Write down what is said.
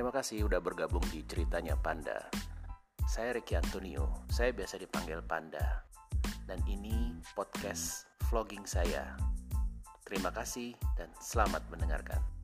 Terima kasih udah bergabung di ceritanya Panda. Saya Ricky Antonio, saya biasa dipanggil Panda. Dan ini podcast vlogging saya. Terima kasih dan selamat mendengarkan.